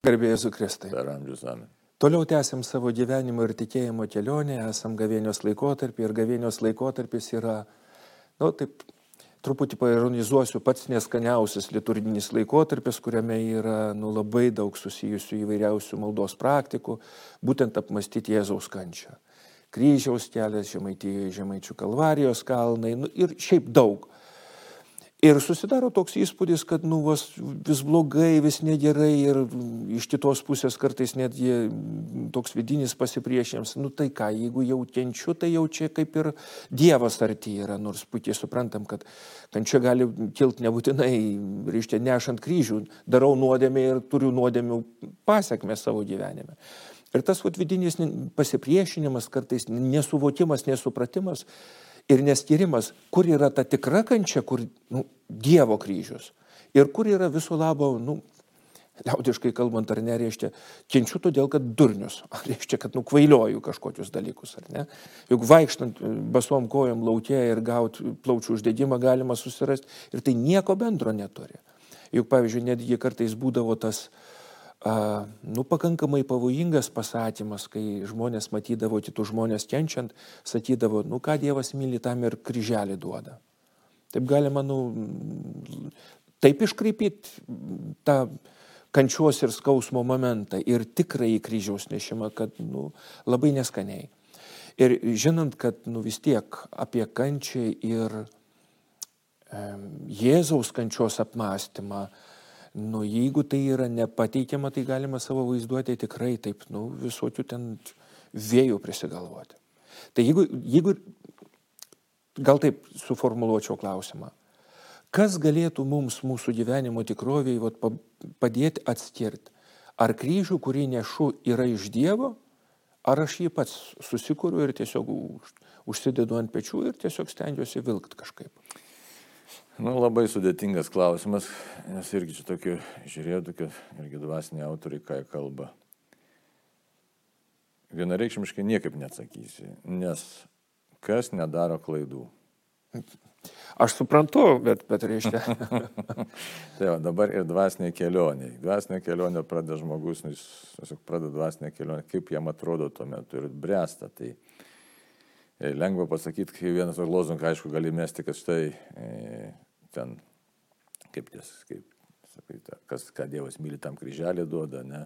Garbėjai su Kristai. Per amžius amen. Toliau tęsiam savo gyvenimo ir tikėjimo kelionę, esam gavėnios laikotarpį ir gavėnios laikotarpis yra, na, nu, taip, truputį paironizuosiu, pats neskaniausias liturginis laikotarpis, kuriame yra, nu, labai daug susijusių įvairiausių maldos praktikų, būtent apmastyti Jėzaus kančią. Kryžiaus kelias, žemaitijai, žemaičių kalvarijos kalnai, nu, ir šiaip daug. Ir susidaro toks įspūdis, kad nu, vas, vis blogai, vis negerai ir iš kitos pusės kartais netgi toks vidinis pasipriešinimas. Nu tai ką, jeigu jau kenčiu, tai jau čia kaip ir Dievas arti yra, nors puikiai suprantam, kad kančia gali kilti nebūtinai, reiškia, nešant kryžių, darau nuodėmę ir turiu nuodėmių pasiekmes savo gyvenime. Ir tas vat, vidinis pasipriešinimas, kartais nesuvokimas, nesupratimas ir neskirimas, kur yra ta tikra kančia, kur nu, Dievo kryžius ir kur yra viso labo, nu, liaudiškai kalbant, ar ne, reiškia, kenčiu todėl, kad durnius, ar reiškia, kad nukvailioju kažkokius dalykus, ar ne. Juk vaikštant basom kojom laukia ir gauti plaučių uždegimą galima susirasti ir tai nieko bendro neturi. Juk, pavyzdžiui, netgi kartais būdavo tas uh, a, nu, pakankamai pavojingas pasakymas, kai žmonės matydavo kitus žmonės kenčiant, sakydavo, nu ką Dievas myli, tam ir kryželį duoda. Taip galima, nu, taip iškreipyti tą kančios ir skausmo momentą ir tikrai kryžiaus nešimą, kad nu, labai neskaniai. Ir žinant, kad nu, vis tiek apie kančią ir e, Jėzaus kančios apmąstymą, nu, jeigu tai yra nepateikiama, tai galima savo vaizduotėje tikrai taip, nu, visokių ten vėjų prisigalvoti. Tai jeigu, jeigu gal taip suformuluočiau klausimą, kas galėtų mums mūsų gyvenimo tikroviai vat, padėti atskirti, ar kryžių, kurį nešu, yra iš Dievo, ar aš jį pats susikūriu ir tiesiog užsidedu ant pečių ir tiesiog stengiuosi vilkti kažkaip. Nu, labai sudėtingas klausimas, nes irgi čia tokiu, žiūrėjau, tokie irgi dvasiniai autoriai, ką jie kalba. Vienareikšmiškai niekaip neatsakysi, nes kas nedaro klaidų. Aš suprantu, bet, bet reiškia. tai jau dabar ir dvasinė kelionė. Dvasinė kelionė pradeda žmogus, nu, jis pradeda dvasinę kelionę, kaip jam atrodo tuo metu ir bręsta. Tai e, lengva pasakyti, kai vienas lozungas, aišku, gali mesti, kad štai e, ten, kaip ties, kaip, sakai, ta, kas, ką Dievas myli, tam kryželį duoda, ne,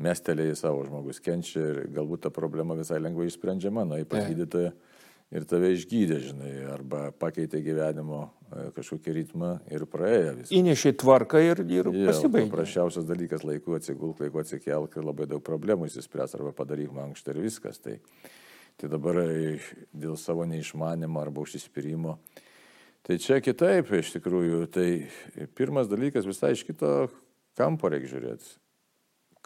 mestelėjai savo žmogus kenčia ir galbūt ta problema visai lengvai išsprendžiama, na, į pagydytoją ir tave išgydė, žinai, arba pakeitė gyvenimo e, kažkokį ritmą ir praėjo visą. Įnešė tvarką ir, ir pasibaigė. Paprasčiausias dalykas laiku atsigulk, laiku atsikelk ir labai daug problemų įsispręs arba padaryk mankštą ir viskas. Tai, tai dabar e, dėl savo neišmanimo arba užsispyrimo Tai čia kitaip iš tikrųjų. Tai pirmas dalykas visai iš kito kampo reikia žiūrėti.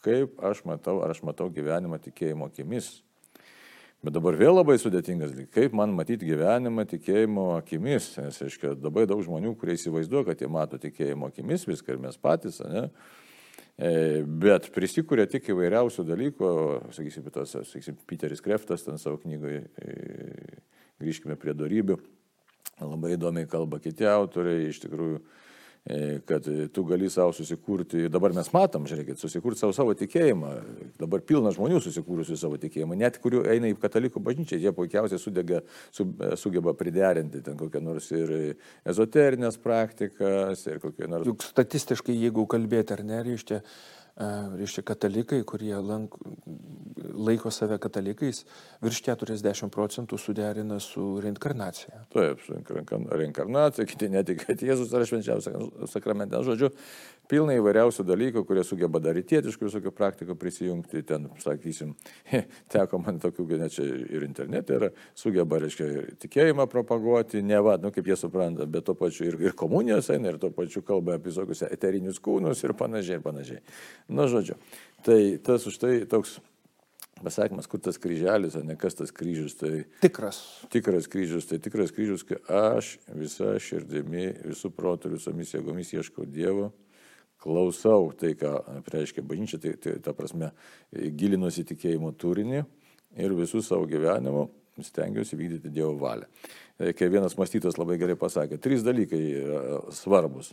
Kaip aš matau, ar aš matau gyvenimą tikėjimo akimis. Bet dabar vėl labai sudėtingas dalykas. Kaip man matyti gyvenimą tikėjimo akimis. Nes, aiškiai, labai daug žmonių, kurie įsivaizduoja, kad jie mato tikėjimo akimis viską ir mes patys, ne? E, bet prisikūrė tik įvairiausių dalykų, sakysim, tos, sakysim, Peteris Kreftas ten savo knygoje, grįžkime prie darybių Labai įdomiai kalba kiti autoriai, iš tikrųjų, e, kad tu gali savo susikurti, dabar mes matom, žiūrėkit, susikurti savo savo tikėjimą, dabar pilna žmonių susikūrusių savo tikėjimą, net kurių eina į katalikų bažnyčią, jie puikiausiai sudega, su, sugeba priderinti ten kokią nors ir ezoterinės praktikas, ir kokią nors... Juk statistiškai, jeigu kalbėti ar ne, reiškia, reiškia katalikai, kurie lank, laiko save katalikais, virš 40 procentų suderina su reinkarnacija. Taip, su reinkarnacija, kiti netik, kad Jėzus yra švenčiausias sakramentas. Žodžiu, pilna įvairiausių dalykų, kurie sugeba daritietiškų visokių praktikų prisijungti. Ten, sakysim, teko man tokių, net čia ir internete yra, sugeba, reiškia, tikėjimą propaguoti, ne va, nu kaip jie supranta, bet to pačiu ir, ir komunijos eina, ir to pačiu kalba apie visokius eterinius kūnus ir panašiai, panašiai. Na, žodžiu, tai tas už tai toks pasakymas, kur tas kryželis, o ne kas tas kryžius. Tai tikras. Tikras kryžius, tai tikras kryžius, kai aš visą širdimi, visų protų, visomis jėgomis ieškau Dievo klausau tai, ką reiškia bažnyčia, tai, tai ta prasme gilinuosi tikėjimo turinį ir visų savo gyvenimo stengiuosi vykdyti Dievo valią. E, kai vienas mąstytas labai gerai pasakė, trys dalykai yra svarbus.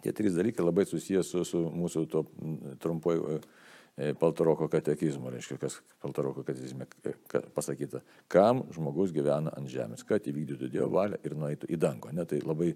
Tie trys dalykai labai susijęs su, su mūsų to trumpuoju E, Paltaroko katekizmo, reiškia, kas Paltaroko katekizme pasakyta, kam žmogus gyvena ant žemės, kad įvykdytų Dievo valią ir nueitų į dangų. Ne, tai labai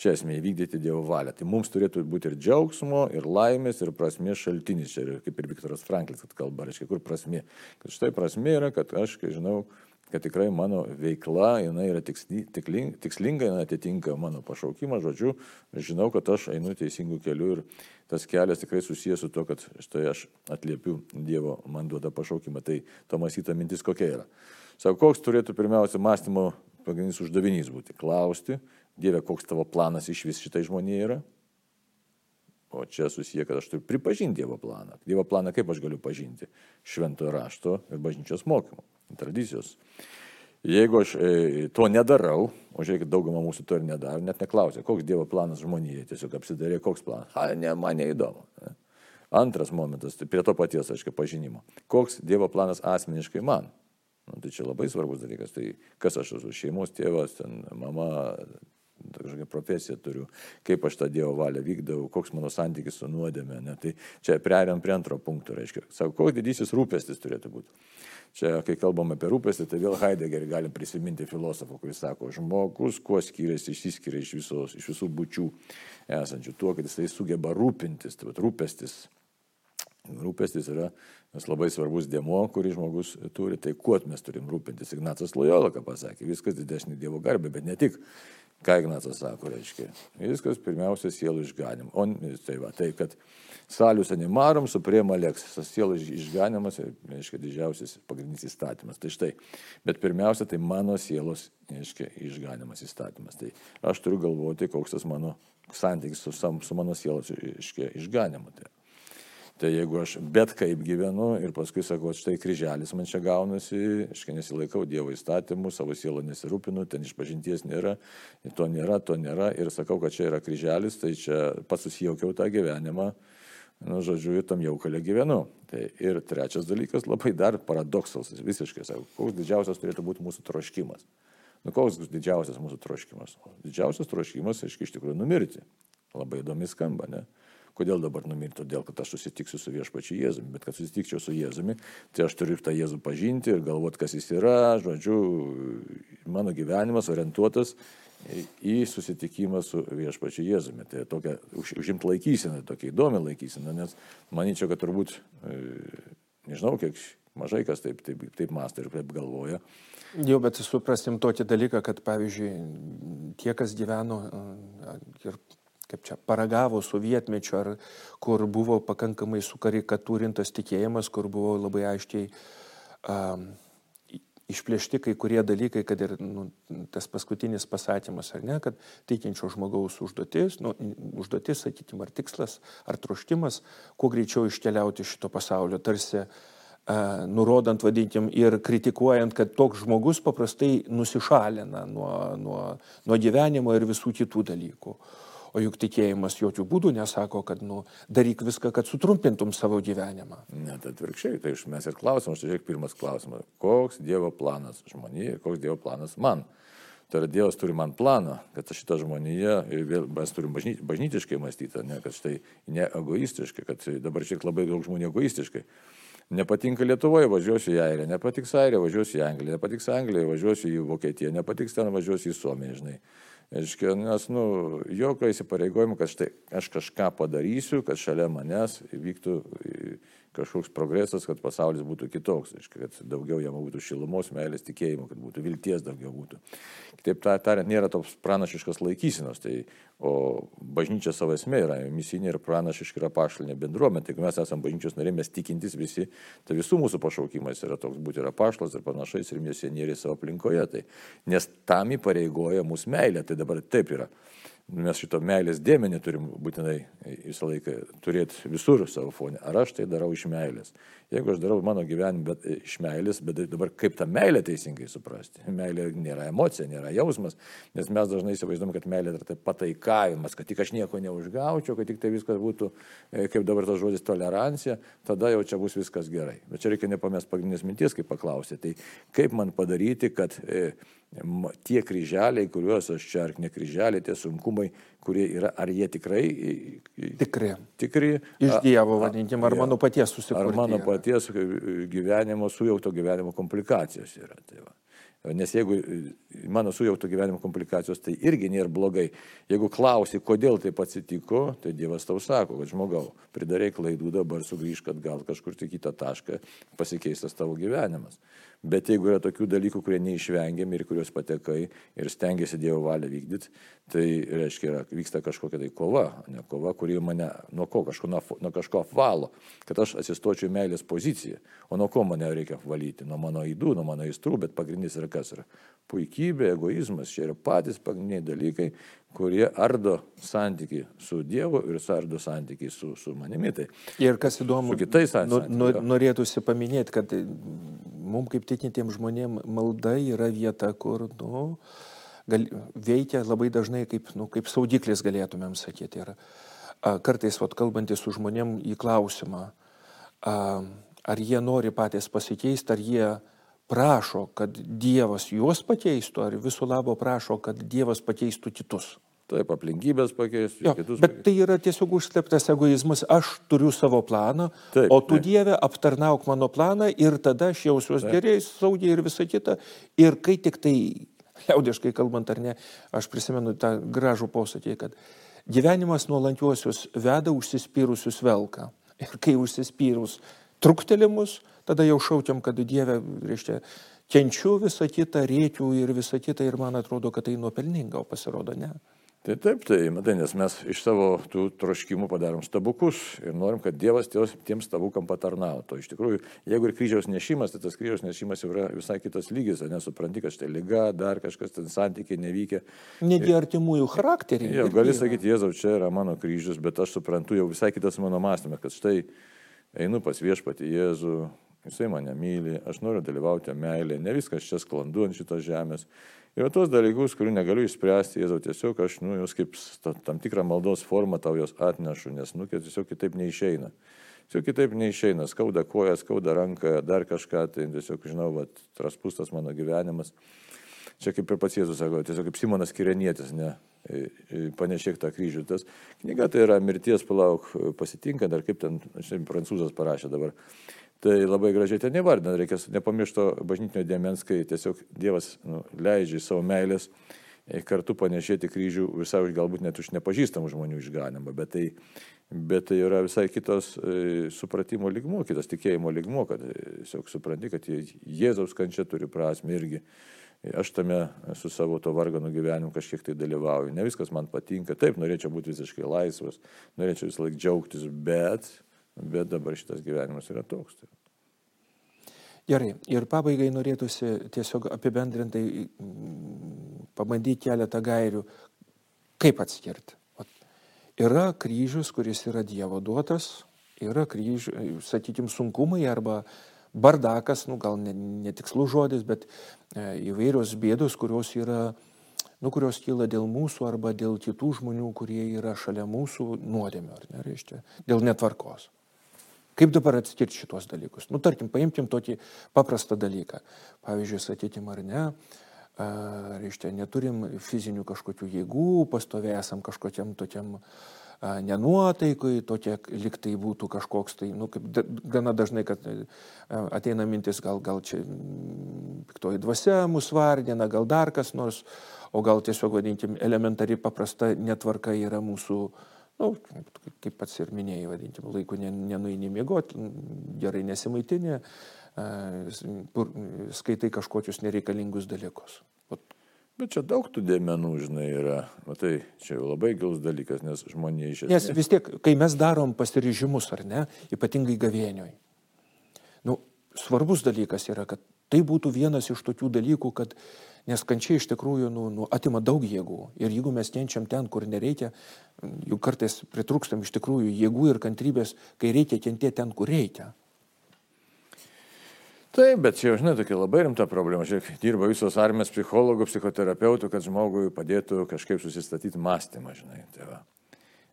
čia esmė įvykdyti Dievo valią. Tai mums turėtų būti ir džiaugsmo, ir laimės, ir prasmės šaltinis. Čia kaip ir Viktoras Franklis kalba, reiškia, kur prasmė. Kad štai prasmė yra, kad aš, kai žinau, kad tikrai mano veikla, jinai yra tikslinga, jinai atitinka mano pašaukimą, žodžiu, žinau, kad aš einu teisingų kelių ir tas kelias tikrai susijęs su to, kad štai aš atliepiu Dievo man duotą pašaukimą. Tai to mąstyta mintis kokia yra. Sako, koks turėtų pirmiausia mąstymo pagrindinis uždavinys būti? Klausti, Dieve, koks tavo planas iš vis šitai žmonėje yra? O čia susiję, kad aš turiu pripažinti Dievo planą. Dievo planą kaip aš galiu pažinti? Šventojo rašto ir bažnyčios mokymo tradicijos. Jeigu aš e, to nedarau, o žiūrėkit, dauguma mūsų to ir nedaro, net neklausia, koks Dievo planas žmonėje, tiesiog apsidarė, koks planas. A, ne, man neįdomu. Ne. Antras momentas, tai prie to paties, aiškiai, pažinimo. Koks Dievo planas asmeniškai man? Nu, tai čia labai svarbus dalykas. Tai kas aš esu, šeimos tėvas, ten, mama, kažkokią profesiją turiu, kaip aš tą Dievo valią vykdau, koks mano santykis su nuodėme. Ne? Tai čia priarėm prie antro punkto, reiškia. Sako, koks didysis rūpestis turėtų būti. Čia, kai kalbam apie rūpestį, tai vėl Heideggerį galim prisiminti filosofą, kuris sako, žmogus kuo skiriasi, išsiskiria iš, visos, iš visų būčių esančių, tuo, kad jisai sugeba rūpintis, tai rūpestis. Rūpestis yra labai svarbus dėmo, kurį žmogus turi, tai kuo mes turim rūpintis. Ignacas Lojola, ką pasakė, viskas didesnė Dievo garbė, bet ne tik. Ką Ignacas sako, reiškia, viskas pirmiausia sielų išganim. O tai va, tai kad salius animarum suprema leksas, sielų išganimas, reiškia, didžiausias pagrindinis įstatymas. Tai štai, bet pirmiausia, tai mano sielos, reiškia, išganimas įstatymas. Tai aš turiu galvoti, koks tas mano santykis su, su mano sielos, reiškia, išganimu. Tai. Tai jeigu aš bet kaip gyvenu ir paskui sakau, štai kryželis man čia gaunasi, aš nesilaikau Dievo įstatymų, savo sielą nesirūpinu, ten išpažinties nėra, to nėra, to nėra ir sakau, kad čia yra kryželis, tai čia pats susijaukiau tą gyvenimą, nu, žodžiu, tam jaukalė gyvenu. Tai ir trečias dalykas, labai dar paradoksas, visiškai, sakau, koks didžiausias turėtų būti mūsų troškimas. Nu, koks didžiausias mūsų troškimas? Didžiausias troškimas, aiškiai, iš tikrųjų numirti. Labai įdomi skamba, ne? Kodėl dabar numirti? Todėl, kad aš susitiksiu su viešpačiu Jėzumi. Bet kad susitikčiau su Jėzumi, tai aš turiu ir tą Jėzų pažinti ir galvoti, kas jis yra. Žodžiu, mano gyvenimas orientuotas į susitikimą su viešpačiu Jėzumi. Tai tokia už, užimt laikysena, tokia įdomi laikysena, nes manyčiau, kad turbūt, e, nežinau, kiek mažai kas taip, taip, taip mąsto ir taip galvoja. Jau, bet suprasim tokį dalyką, kad pavyzdžiui, tie, kas gyveno e, ir kaip čia, paragavo sovietmečio, ar kur buvo pakankamai sukarikatūrintas tikėjimas, kur buvo labai aiškiai um, išplėšti kai kurie dalykai, kad ir nu, tas paskutinis pasakymas, ar ne, kad tikinčio žmogaus užduotis, nu, užduotis, sakykime, ar tikslas, ar troštimas, kuo greičiau iškeliauti iš šito pasaulio, tarsi uh, nurodant, vadinkim, ir kritikuojant, kad toks žmogus paprastai nusišalina nuo, nuo, nuo gyvenimo ir visų kitų dalykų. O juk tikėjimas jokių būdų nesako, kad nu, daryk viską, kad sutrumpintum savo gyvenimą. Net atvirkščiai, tai mes ir klausim, aš žiūrėk pirmas klausimas, koks Dievo planas žmonijai koks Dievo planas man. Tai yra Dievas turi man planą, kad šitą žmoniją, ir vėl mes turim bažny, bažnytiškai mąstyti, ne, kad štai ne egoistiškai, kad dabar šiek labai daug žmonių egoistiškai. Nepatinka Lietuvoje, važiuosiu į Airiją, nepatiks Airiją, važiuosiu į Angliją, nepatiks Angliją, važiuosiu į Vokietiją, nepatiks ten, važiuosiu į Suomiją, žinai. Aiškia, nes, nu, jokio įsipareigojimo, kad štai aš kažką padarysiu, kad šalia manęs vyktų kažkoks progresas, kad pasaulis būtų kitoks, aiškia, kad daugiau jam būtų šilumos, meilės, tikėjimo, kad būtų vilties daugiau būtų. Kitaip tariant, nėra toks pranašiškas laikysinos, tai, o bažnyčia savo esmė yra misinė ir pranašiška yra pašalinė bendruomenė. Tai mes esame bažnyčios nariai, mes tikintis visi, tai visų mūsų pašaukimas yra toks būti yra pašlas ir panašais ir misionieriai savo aplinkoje. Tai, nes tam įpareigoja mūsų meilė, tai dabar taip yra mes šito meilės dėmenį turim būtinai visą laiką turėti visur savo fonę. Ar aš tai darau iš meilės? Jeigu aš darau mano gyvenimą bet, iš meilės, bet dabar kaip tą meilę teisingai suprasti? Meilė nėra emocija, nėra jausmas, nes mes dažnai įsivaizduom, kad meilė yra tai pataikavimas, kad tik aš nieko neužgaučiau, kad tik tai viskas būtų, e, kaip dabar tas žodis tolerancija, tada jau čia bus viskas gerai. Bet čia reikia nepamest pagrindinės minties, kaip paklausė. Tai kaip man padaryti, kad e, tie kryželiai, kuriuos aš čia, ar ne kryželiai, tie sunkumai, kurie yra, ar jie tikrai tikri. tikri Iš Dievo, vadinkim, ar mano paties susikurti. Ar mano paties gyvenimo, sujaukto gyvenimo komplikacijos yra. Tai va. Nes jeigu mano sujaukto gyvenimo komplikacijos, tai irgi nėra blogai. Jeigu klausi, kodėl taip atsitiko, tai Dievas tau sako, kad žmogau, pridarai klaidų, dabar sugrįžk atgal kažkur tik kitą tašką, pasikeistas tavo gyvenimas. Bet jeigu yra tokių dalykų, kurie neišvengiami ir kuriuos patekai ir stengiasi Dievo valią vykdyti, tai reiškia, yra, vyksta kažkokia tai kova, ne kova, kuri mane nuo ko kažko, nuo, nuo kažko apvalo, kad aš atsistočiau meilės poziciją. O nuo ko mane reikia valyti? Nuo mano įdų, nuo mano įstrų, bet pagrindinis yra kas yra? Puikybė, egoizmas, čia yra patys pagrindiniai dalykai, kurie ardo santyki su Dievu ir ardo santyki su, su manimi. Tai ir kas įdomu, kitais santykiais. Norėtųsi paminėti, kad mums kaip tikintiems žmonėms malda yra vieta, kur nu, gal, veikia labai dažnai kaip, nu, kaip saudiklis galėtumėm sakyti. Ir a, kartais, vat, kalbantys su žmonėm į klausimą, a, ar jie nori patys pasikeisti, ar jie prašo, kad Dievas juos pakeistų, ar visų labo prašo, kad Dievas pakeistų kitus. Taip, aplinkybės pakeistų, jo, kitus. Bet pakeistų. tai yra tiesiog užsleptas egoizmas, aš turiu savo planą, taip, o tu taip. Dieve aptarnauk mano planą ir tada aš jausiuosi geriai, saugiai ir visa kita. Ir kai tik tai, liaudiškai kalbant ar ne, aš prisimenu tą gražų posakį, kad gyvenimas nuolankiuosius veda užsispyrusius velką. Ir kai užsispyrus truktelimus, tada jau šaukiam, kad Dieve, reiškia, kenčiu visą kitą, rėkiu ir visą kitą ir man atrodo, kad tai nuopelninga, o pasirodo ne. Tai taip, tai matai, nes mes iš savo tų troškimų padarom stabukus ir norim, kad Dievas tiems, stabukam patarnautų. Iš tikrųjų, jeigu ir kryžiaus nešimas, tai tas kryžiaus nešimas jau yra visai kitas lygis, nesupranti, kad štai lyga, dar kažkas ten santykiai nevykia. Negi artimųjų charakterį. Jau gali sakyti, Jėzau, čia yra mano kryžius, bet aš suprantu jau visai kitas mano mąstymas, kad štai einu pas viešpatį Jėzų, jisai mane myli, aš noriu dalyvauti meilė, ne viskas čia sklandu ant šitos žemės. Ir tuos dalykus, kurių negaliu išspręsti, Jėzau, tiesiog aš, nu, jūs kaip tam tikrą maldos formą tau jos atnešu, nes, nu, tiesiog kitaip neišeina. Tiesiog kitaip neišeina, skauda koją, skauda ranką, dar kažką, tai tiesiog, žinau, va, traspustas mano gyvenimas. Čia kaip ir pats Jėzus sako, tiesiog kaip Simonas Kirenietis, ne, panešėk tą kryžių. Tas knyga tai yra mirties palauk pasitinkant, ar kaip ten, žinai, prancūzas parašė dabar. Tai labai gražiai ten nevardina, reikia nepamiršto bažnytinio dėmens, kai tiesiog Dievas nu, leidžia savo meilės e, kartu panešėti kryžių visai galbūt net už nepažįstamų žmonių išganimą, bet tai, bet tai yra visai kitos e, supratimo ligmuo, kitas tikėjimo ligmuo, kad e, tiesiog supranti, kad Jėzaus kančia turi prasme irgi. Aš tame su savo to vargano gyvenimu kažkiek tai dalyvauju. Ne viskas man patinka. Taip, norėčiau būti visiškai laisvas, norėčiau visą laiką džiaugtis, bet bet dabar šitas gyvenimas yra toks. Tai. Gerai, ir pabaigai norėtųsi tiesiog apibendrintai mm, pabandyti keletą gairių, kaip atskirti. Yra kryžius, kuris yra Dievo duotas, yra kryžius, sakykime, sunkumai arba bardakas, nu gal netikslus ne žodis, bet e, įvairios bėdos, kurios yra, nu, kurios kyla dėl mūsų arba dėl kitų žmonių, kurie yra šalia mūsų nuodėmio, ar ne, reiškia, dėl netvarkos. Kaip dabar atskirti šitos dalykus? Nu, tarkim, paimkim tokį paprastą dalyką. Pavyzdžiui, sakykim, ar ne, reiškia, neturim fizinių kažkokių jėgų, pastoviai esam kažkokiam tokiam nenuotaikui, tokia liktai būtų kažkoks tai, nu, kaip gana dažnai, kad ateina mintis, gal, gal čia piktoji dvasia mus vardina, gal dar kas nors, o gal tiesiog, vadinkim, elementari paprasta netvarka yra mūsų uh, nu, kaip pats ir minėjai, vadinkim, laiku nenuini miegoti, gerai nesimaitinė, skaitai kažkokius nereikalingus dalykus. Bet čia daug tų dėmenų, žinai, yra. Matai, čia jau labai gilus dalykas, nes žmonė iš esmės. Nes vis tiek, kai mes darom pasiryžimus, ar ne, ypatingai gavėnioj, nu, svarbus dalykas yra, kad tai būtų vienas iš tokių dalykų, kad Nes kančia iš tikrųjų nu, nu, atima daug jėgų. Ir jeigu mes kenčiam ten, kur nereikia, jų kartais pritrūkstam iš tikrųjų jėgų ir kantrybės, kai reikia kentėti ten, kur reikia. Taip, bet čia, žinai, tokia labai rimta problema. Žiūrėk, dirba visos armijos psichologų, psichoterapeutų, kad žmogui padėtų kažkaip susistatyti mąstymą, žinai. Tai va.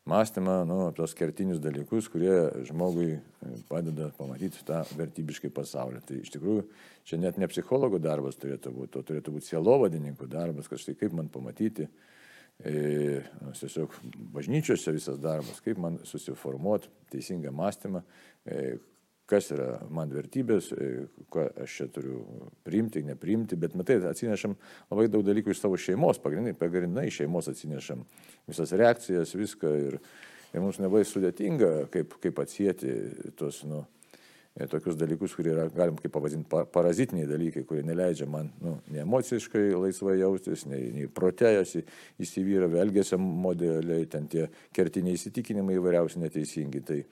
Mąstymą, nu, tos kertinius dalykus, kurie žmogui padeda pamatyti tą vertybiškai pasaulį. Tai iš tikrųjų čia net ne psichologų darbas turėtų būti, o turėtų būti sielovadininkų darbas, kad štai kaip man pamatyti, e, tiesiog bažnyčiose visas darbas, kaip man susiformuoti teisingą mąstymą, e, kas yra man vertybės, e, ką aš čia turiu priimti, nepriimti, bet matai, atsinešam labai daug dalykų iš savo šeimos, pagrindinai, pagrindinai šeimos atsinešam visas reakcijas, viską ir, ir mums labai sudėtinga, kaip, kaip atsijėti tuos, nu, e, tokius dalykus, kurie yra, galim kaip pavadinti, parazitiniai dalykai, kurie neleidžia man nu, ne emociškai laisvai jaustis, nei, nei protėjasi įsivyra, elgesio modeliai, ten tie kertiniai įsitikinimai įvairiausi neteisingi. Tai,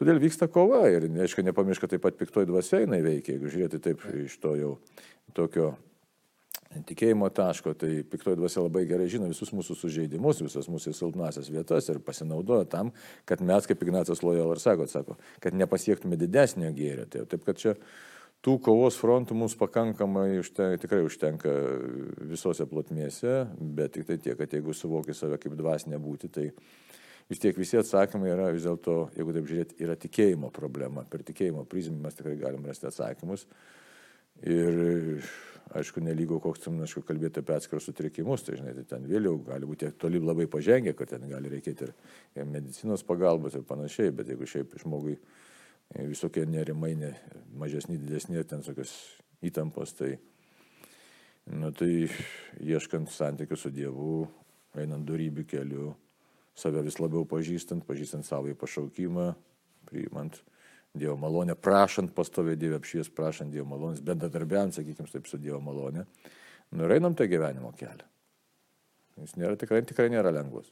Todėl vyksta kova ir, aišku, nepamiršk, kad taip pat piktoji dvasia jinai veikia, jeigu žiūrėti taip iš to jau tokio tikėjimo taško, tai piktoji dvasia labai gerai žino visus mūsų sužeidimus, visas mūsų silpnasias vietas ir pasinaudoja tam, kad mes, kaip Ignacas Lojal ir sako, sako, kad nepasiektume didesnio gėrio. Tai, taip, kad čia tų kovos frontų mums pakankamai užtenka, tikrai užtenka visose plotmėse, bet tik tai tiek, kad jeigu suvoki save kaip dvasinę būti, tai vis tiek visi atsakymai yra vis dėlto, jeigu taip žiūrėti, yra tikėjimo problema. Per tikėjimo prizmę mes tikrai galim rasti atsakymus. Ir aišku, nelygo koks tam, aišku, kalbėti apie atskirus sutrikimus, tai žinai, tai ten vėliau gali būti toli labai pažengę, kad ten gali reikėti ir, ir medicinos pagalbos ir panašiai, bet jeigu šiaip žmogui visokie nerimai, ne, mažesni, didesni, ten tokios įtampos, tai, nu, tai ieškant santykių su Dievu, einant darybių keliu, save vis labiau pažįstant, pažįstant savo pašaukimą, priimant Dievo malonę, prašant pastovę Dievo apšies, prašant Dievo malonės, bendradarbiant, sakykime, taip su Dievo malonė. Nu ir einam tą gyvenimo kelią. Jis nėra, tikrai, tikrai nėra lengvas.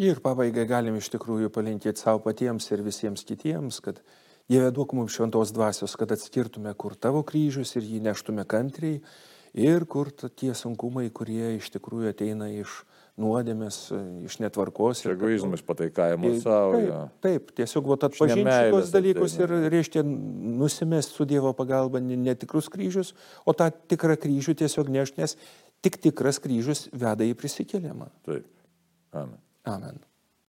Ir pabaigai galim iš tikrųjų palinkėti savo patiems ir visiems kitiems, kad Dieve duok mums šventos dvasios, kad atskirtume, kur tavo kryžius ir jį neštume kantriai ir kur tie sunkumai, kurie iš tikrųjų ateina iš nuodėmės, iš netvarkos. Egoizmas, pataikavimas savo. Taip, ja. taip, tiesiog vat, atpažinti šios dalykus tai, ir, reiškia, nusimest su Dievo pagalba netikrus kryžius, o tą tikrą kryžių tiesiog neš, nes tik tikras kryžius veda į prisikėlimą. Taip. Amen. Amen.